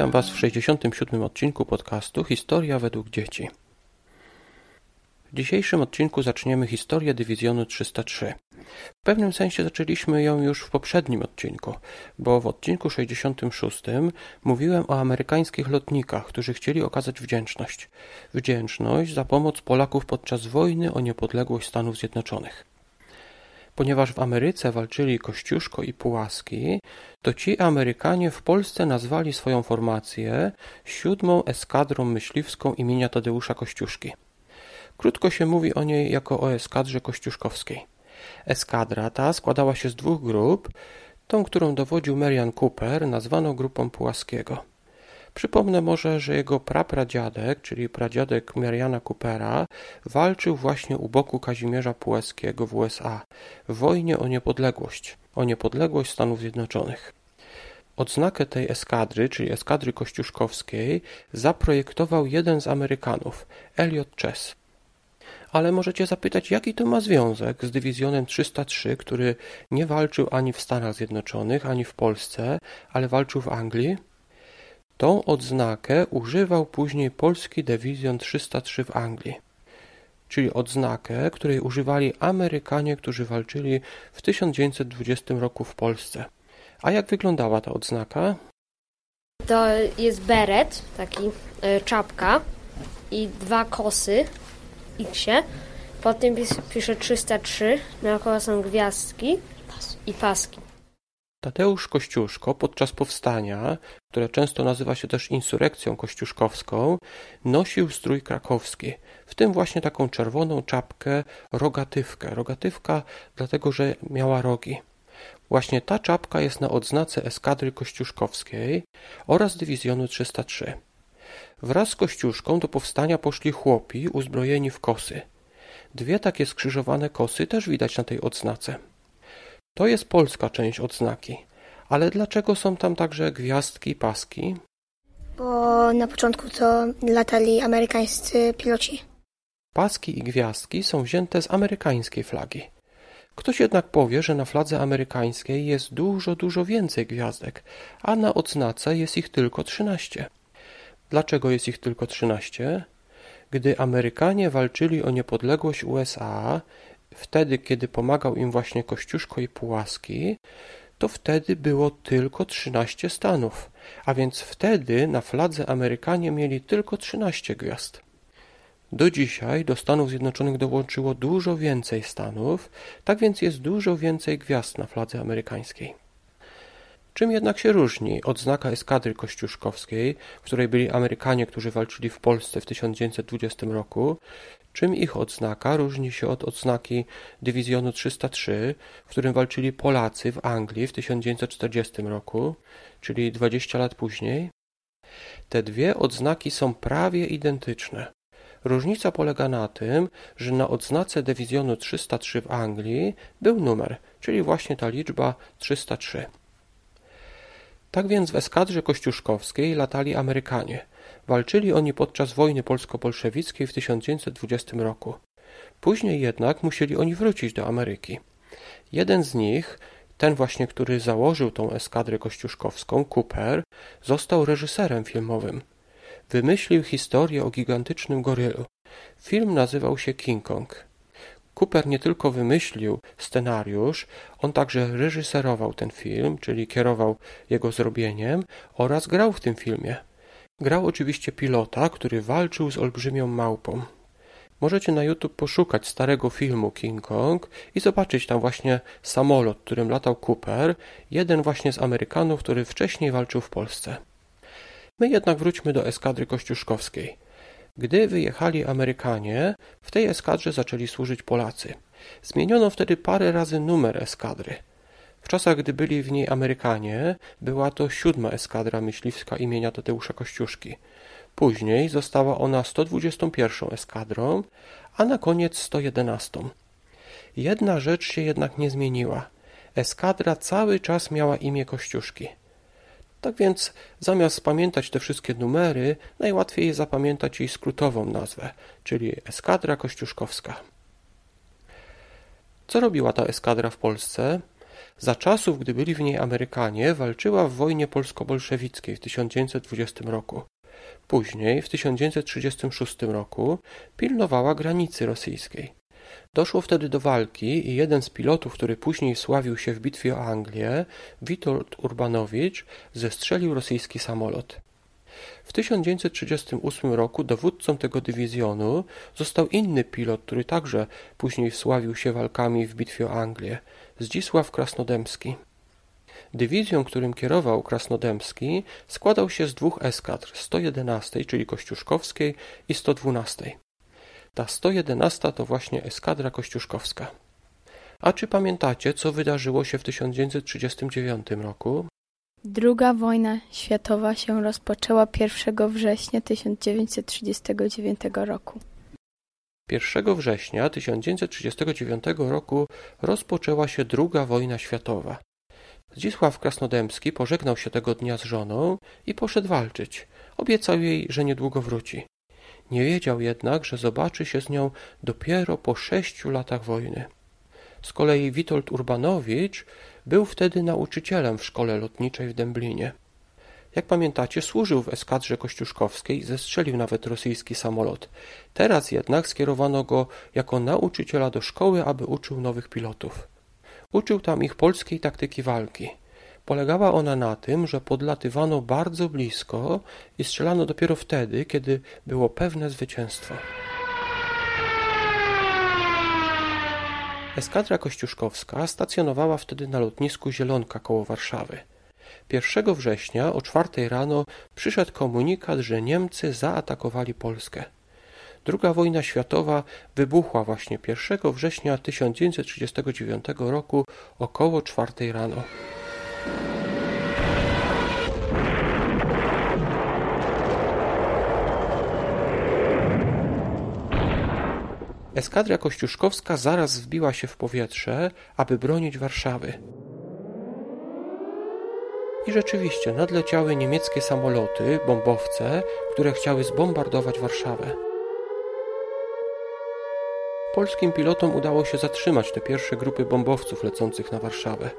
Witam Was w 67. odcinku podcastu Historia według dzieci. W dzisiejszym odcinku zaczniemy historię dywizjonu 303. W pewnym sensie zaczęliśmy ją już w poprzednim odcinku, bo w odcinku 66 mówiłem o amerykańskich lotnikach, którzy chcieli okazać wdzięczność. Wdzięczność za pomoc Polaków podczas wojny o niepodległość Stanów Zjednoczonych. Ponieważ w Ameryce walczyli Kościuszko i Pułaski, to ci Amerykanie w Polsce nazwali swoją formację siódmą eskadrą myśliwską imienia Tadeusza Kościuszki. Krótko się mówi o niej jako o eskadrze kościuszkowskiej. Eskadra ta składała się z dwóch grup. Tą, którą dowodził Marian Cooper, nazwano grupą Pułaskiego. Przypomnę może, że jego prapradziadek, czyli pradziadek Mariana Coopera, walczył właśnie u boku Kazimierza Pułaskiego w USA w wojnie o niepodległość, o niepodległość Stanów Zjednoczonych. Odznakę tej eskadry, czyli eskadry kościuszkowskiej, zaprojektował jeden z Amerykanów, Elliot Chess. Ale możecie zapytać, jaki to ma związek z dywizjonem 303, który nie walczył ani w Stanach Zjednoczonych, ani w Polsce, ale walczył w Anglii? Tą odznakę używał później polski dywizjon 303 w Anglii, czyli odznakę, której używali Amerykanie, którzy walczyli w 1920 roku w Polsce. A jak wyglądała ta odznaka? To jest beret, taki y, czapka i dwa kosy X-ie. Potem pisze 303, naokoło są gwiazdki i paski. Tadeusz Kościuszko podczas powstania, które często nazywa się też insurekcją kościuszkowską, nosił strój krakowski, w tym właśnie taką czerwoną czapkę rogatywkę. Rogatywka dlatego, że miała rogi. Właśnie ta czapka jest na odznace eskadry kościuszkowskiej oraz dywizjonu 303. Wraz z Kościuszką do powstania poszli chłopi uzbrojeni w kosy. Dwie takie skrzyżowane kosy też widać na tej odznace. To jest polska część odznaki. Ale dlaczego są tam także gwiazdki i paski? Bo na początku to latali amerykańscy piloci. Paski i gwiazdki są wzięte z amerykańskiej flagi. Ktoś jednak powie, że na fladze amerykańskiej jest dużo, dużo więcej gwiazdek, a na odznace jest ich tylko trzynaście. Dlaczego jest ich tylko trzynaście? Gdy Amerykanie walczyli o niepodległość USA, wtedy, kiedy pomagał im właśnie Kościuszko i Pułaski, to wtedy było tylko 13 stanów, a więc wtedy na fladze Amerykanie mieli tylko 13 gwiazd. Do dzisiaj do Stanów Zjednoczonych dołączyło dużo więcej stanów, tak więc jest dużo więcej gwiazd na fladze amerykańskiej. Czym jednak się różni odznaka eskadry kościuszkowskiej, w której byli Amerykanie, którzy walczyli w Polsce w 1920 roku, czym ich odznaka różni się od odznaki dywizjonu 303, w którym walczyli Polacy w Anglii w 1940 roku, czyli 20 lat później? Te dwie odznaki są prawie identyczne. Różnica polega na tym, że na odznace dywizjonu 303 w Anglii był numer, czyli właśnie ta liczba 303. Tak więc w eskadrze kościuszkowskiej latali Amerykanie. Walczyli oni podczas wojny polsko-bolszewickiej w 1920 roku. Później jednak musieli oni wrócić do Ameryki. Jeden z nich, ten właśnie, który założył tą eskadrę kościuszkowską, Cooper, został reżyserem filmowym. Wymyślił historię o gigantycznym gorylu. Film nazywał się King Kong. Cooper nie tylko wymyślił scenariusz, on także reżyserował ten film, czyli kierował jego zrobieniem oraz grał w tym filmie. Grał oczywiście pilota, który walczył z olbrzymią małpą. Możecie na YouTube poszukać starego filmu King Kong i zobaczyć tam właśnie samolot, którym latał Cooper, jeden właśnie z Amerykanów, który wcześniej walczył w Polsce. My jednak wróćmy do eskadry kościuszkowskiej. Gdy wyjechali Amerykanie, w tej eskadrze zaczęli służyć Polacy. Zmieniono wtedy parę razy numer eskadry. W czasach, gdy byli w niej Amerykanie, była to siódma eskadra myśliwska imienia Tadeusza Kościuszki. Później została ona 121 eskadrą, a na koniec 111. Jedna rzecz się jednak nie zmieniła. Eskadra cały czas miała imię Kościuszki. Tak więc zamiast pamiętać te wszystkie numery, najłatwiej zapamiętać jej skrótową nazwę, czyli Eskadra Kościuszkowska. Co robiła ta eskadra w Polsce? Za czasów, gdy byli w niej Amerykanie, walczyła w wojnie polsko-bolszewickiej w 1920 roku. Później, w 1936 roku, pilnowała granicy rosyjskiej. Doszło wtedy do walki i jeden z pilotów, który później sławił się w bitwie o Anglię, Witold Urbanowicz, zestrzelił rosyjski samolot. W 1938 roku dowódcą tego dywizjonu został inny pilot, który także później wsławił się walkami w bitwie o Anglię, Zdzisław Krasnodębski. Dywizją, którym kierował Krasnodębski, składał się z dwóch eskadr 111, czyli Kościuszkowskiej i 112. Ta 111 to właśnie eskadra kościuszkowska. A czy pamiętacie, co wydarzyło się w 1939 roku? Druga wojna światowa się rozpoczęła 1 września 1939 roku. 1 września 1939 roku rozpoczęła się II wojna światowa. Zdzisław Krasnodębski pożegnał się tego dnia z żoną i poszedł walczyć. Obiecał jej, że niedługo wróci. Nie wiedział jednak, że zobaczy się z nią dopiero po sześciu latach wojny. Z kolei Witold Urbanowicz był wtedy nauczycielem w szkole lotniczej w Dęblinie. Jak pamiętacie, służył w eskadrze kościuszkowskiej zestrzelił nawet rosyjski samolot. Teraz jednak skierowano go jako nauczyciela do szkoły, aby uczył nowych pilotów. Uczył tam ich polskiej taktyki walki. Polegała ona na tym, że podlatywano bardzo blisko i strzelano dopiero wtedy, kiedy było pewne zwycięstwo. Eskadra kościuszkowska stacjonowała wtedy na lotnisku Zielonka koło Warszawy. 1 września o czwartej rano przyszedł komunikat, że Niemcy zaatakowali Polskę. Druga wojna światowa wybuchła właśnie 1 września 1939 roku około czwartej rano. Eskadra kościuszkowska zaraz wbiła się w powietrze, aby bronić Warszawy. I rzeczywiście nadleciały niemieckie samoloty, bombowce, które chciały zbombardować Warszawę. Polskim pilotom udało się zatrzymać te pierwsze grupy bombowców lecących na Warszawę.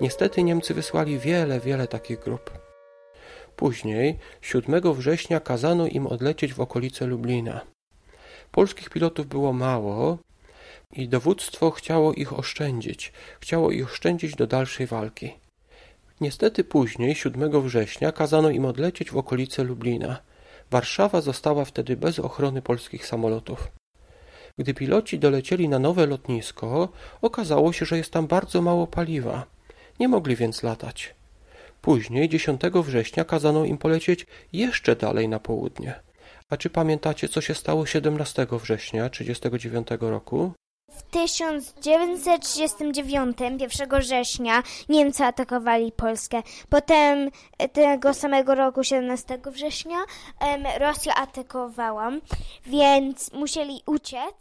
Niestety Niemcy wysłali wiele, wiele takich grup. Później, 7 września, kazano im odlecieć w okolice Lublina. Polskich pilotów było mało i dowództwo chciało ich oszczędzić, chciało ich oszczędzić do dalszej walki. Niestety później, 7 września, kazano im odlecieć w okolice Lublina. Warszawa została wtedy bez ochrony polskich samolotów. Gdy piloci dolecieli na nowe lotnisko, okazało się, że jest tam bardzo mało paliwa. Nie mogli więc latać. Później, 10 września, kazano im polecieć jeszcze dalej na południe. A czy pamiętacie, co się stało 17 września 1939 roku? W 1939, 1 września, Niemcy atakowali Polskę. Potem tego samego roku, 17 września, Rosja atakowała, więc musieli uciec.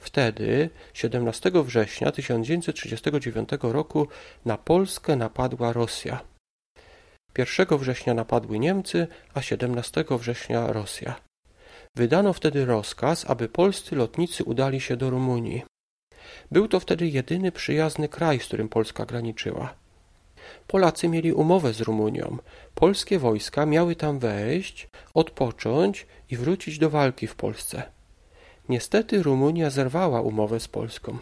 Wtedy, 17 września 1939 roku, na Polskę napadła Rosja. 1 września napadły Niemcy, a 17 września Rosja. Wydano wtedy rozkaz, aby polscy lotnicy udali się do Rumunii. Był to wtedy jedyny przyjazny kraj, z którym Polska graniczyła. Polacy mieli umowę z Rumunią. Polskie wojska miały tam wejść, odpocząć i wrócić do walki w Polsce. Niestety Rumunia zerwała umowę z Polską.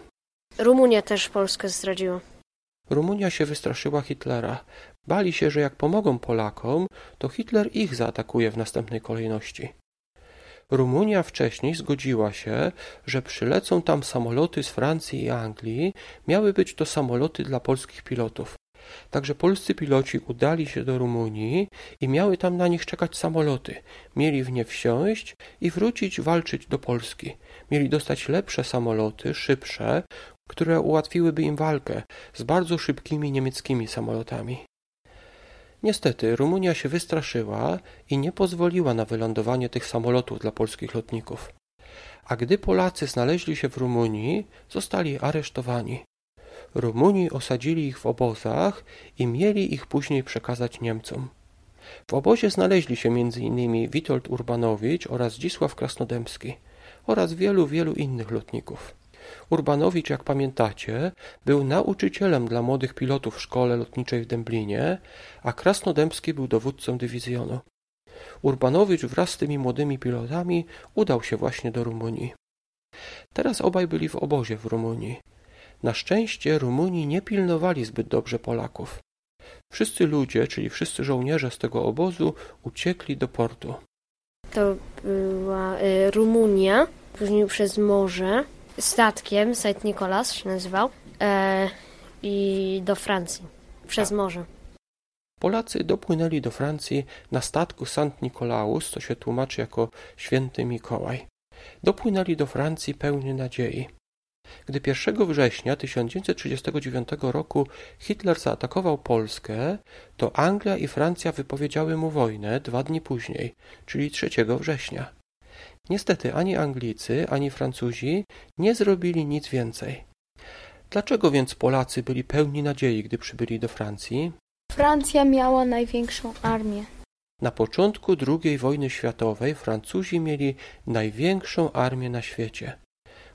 Rumunia też Polskę zdradziła. Rumunia się wystraszyła Hitlera. Bali się, że jak pomogą Polakom, to Hitler ich zaatakuje w następnej kolejności. Rumunia wcześniej zgodziła się, że przylecą tam samoloty z Francji i Anglii, miały być to samoloty dla polskich pilotów. Także polscy piloci udali się do Rumunii i miały tam na nich czekać samoloty. Mieli w nie wsiąść i wrócić walczyć do Polski. Mieli dostać lepsze samoloty, szybsze, które ułatwiłyby im walkę z bardzo szybkimi niemieckimi samolotami. Niestety Rumunia się wystraszyła i nie pozwoliła na wylądowanie tych samolotów dla polskich lotników. A gdy Polacy znaleźli się w Rumunii, zostali aresztowani. Rumuni osadzili ich w obozach i mieli ich później przekazać Niemcom. W obozie znaleźli się m.in. Witold Urbanowicz oraz Zdzisław Krasnodębski oraz wielu, wielu innych lotników. Urbanowicz, jak pamiętacie, był nauczycielem dla młodych pilotów w szkole lotniczej w Dęblinie, a Krasnodębski był dowódcą dywizjonu. Urbanowicz wraz z tymi młodymi pilotami udał się właśnie do Rumunii. Teraz obaj byli w obozie w Rumunii. Na szczęście Rumuni nie pilnowali zbyt dobrze Polaków. Wszyscy ludzie, czyli wszyscy żołnierze z tego obozu uciekli do portu. To była y, Rumunia, później przez morze, statkiem, Saint Nicolas się nazywał, e, i do Francji, przez morze. Polacy dopłynęli do Francji na statku Saint Nicolaus, co się tłumaczy jako święty Mikołaj. Dopłynęli do Francji pełni nadziei. Gdy 1 września 1939 roku Hitler zaatakował Polskę, to Anglia i Francja wypowiedziały mu wojnę dwa dni później, czyli 3 września. Niestety ani Anglicy, ani Francuzi nie zrobili nic więcej. Dlaczego więc Polacy byli pełni nadziei, gdy przybyli do Francji? Francja miała największą armię. Na początku II wojny światowej Francuzi mieli największą armię na świecie.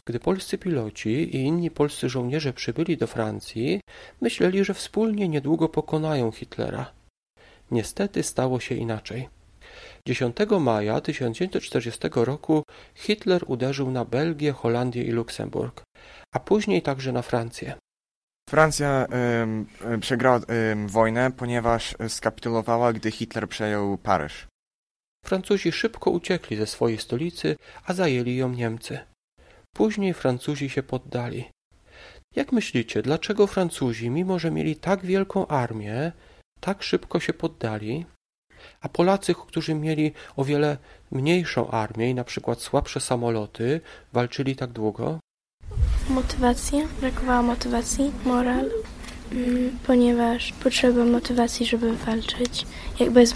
Gdy polscy piloci i inni polscy żołnierze przybyli do Francji, myśleli, że wspólnie niedługo pokonają Hitlera. Niestety stało się inaczej. 10 maja 1940 roku Hitler uderzył na Belgię, Holandię i Luksemburg, a później także na Francję. Francja em, przegrała em, wojnę, ponieważ skapitulowała, gdy Hitler przejął Paryż. Francuzi szybko uciekli ze swojej stolicy, a zajęli ją Niemcy. Później Francuzi się poddali. Jak myślicie, dlaczego Francuzi, mimo że mieli tak wielką armię, tak szybko się poddali? A Polacy, którzy mieli o wiele mniejszą armię i na przykład słabsze samoloty, walczyli tak długo? Motywacja, brakowało motywacji, moral, mm, ponieważ potrzeba motywacji, żeby walczyć. Jak bez,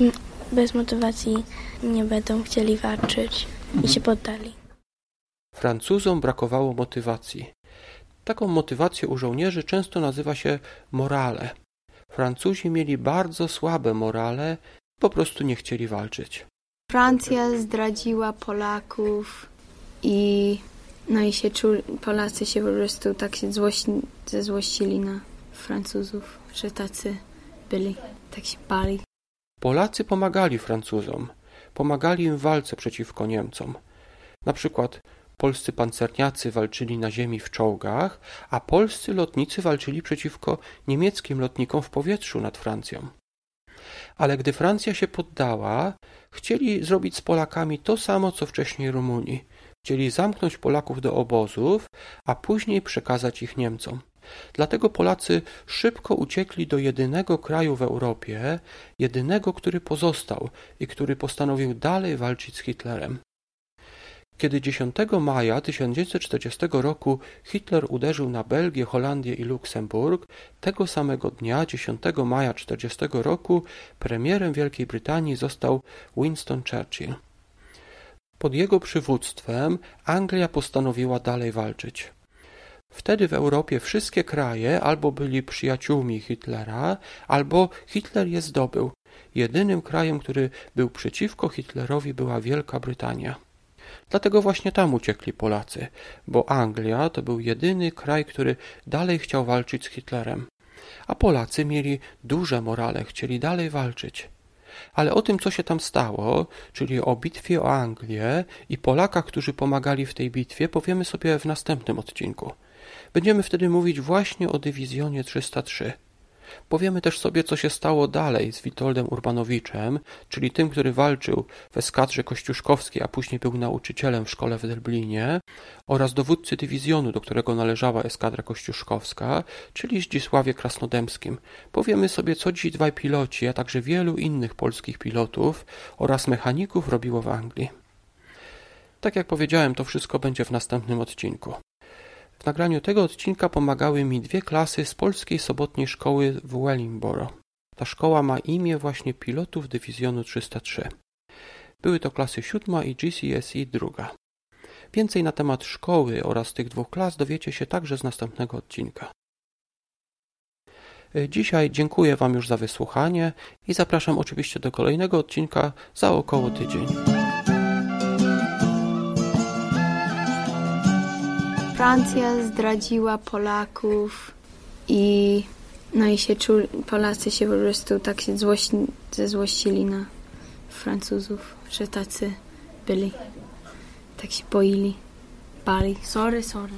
bez motywacji nie będą chcieli walczyć i się poddali. Francuzom brakowało motywacji. Taką motywację u żołnierzy często nazywa się morale. Francuzi mieli bardzo słabe morale, po prostu nie chcieli walczyć. Francja zdradziła Polaków i no i się czuli, Polacy się po prostu tak się złości, zezłościli na Francuzów, że tacy byli, tak się bali. Polacy pomagali Francuzom, pomagali im w walce przeciwko Niemcom. Na przykład polscy pancerniacy walczyli na ziemi w czołgach, a polscy lotnicy walczyli przeciwko niemieckim lotnikom w powietrzu nad Francją. Ale gdy Francja się poddała, chcieli zrobić z Polakami to samo, co wcześniej Rumuni. Chcieli zamknąć Polaków do obozów, a później przekazać ich Niemcom. Dlatego Polacy szybko uciekli do jedynego kraju w Europie, jedynego, który pozostał i który postanowił dalej walczyć z Hitlerem. Kiedy 10 maja 1940 roku Hitler uderzył na Belgię, Holandię i Luksemburg, tego samego dnia, 10 maja 1940 roku, premierem Wielkiej Brytanii został Winston Churchill. Pod jego przywództwem Anglia postanowiła dalej walczyć. Wtedy w Europie wszystkie kraje albo byli przyjaciółmi Hitlera, albo Hitler je zdobył. Jedynym krajem, który był przeciwko Hitlerowi była Wielka Brytania. Dlatego właśnie tam uciekli Polacy, bo Anglia to był jedyny kraj, który dalej chciał walczyć z Hitlerem. A Polacy mieli duże morale, chcieli dalej walczyć. Ale o tym, co się tam stało, czyli o bitwie o Anglię i Polakach, którzy pomagali w tej bitwie, powiemy sobie w następnym odcinku. Będziemy wtedy mówić właśnie o dywizjonie 303. Powiemy też sobie, co się stało dalej z Witoldem Urbanowiczem, czyli tym, który walczył w eskadrze kościuszkowskiej, a później był nauczycielem w szkole w Derblinie, oraz dowódcy dywizjonu, do którego należała eskadra kościuszkowska, czyli Zdzisławie Krasnodębskim. Powiemy sobie, co ci dwaj piloci, a także wielu innych polskich pilotów oraz mechaników robiło w Anglii. Tak jak powiedziałem, to wszystko będzie w następnym odcinku. W nagraniu tego odcinka pomagały mi dwie klasy z polskiej sobotniej szkoły w Wellingborough. Ta szkoła ma imię właśnie pilotów dywizjonu 303. Były to klasy siódma i GCSE druga. Więcej na temat szkoły oraz tych dwóch klas dowiecie się także z następnego odcinka. Dzisiaj dziękuję Wam już za wysłuchanie i zapraszam oczywiście do kolejnego odcinka za około tydzień. Francja zdradziła Polaków i no i się czuli, Polacy się po prostu tak się złości, zezłościli na Francuzów, że tacy byli. Tak się boili, bali. Sorry, sorry.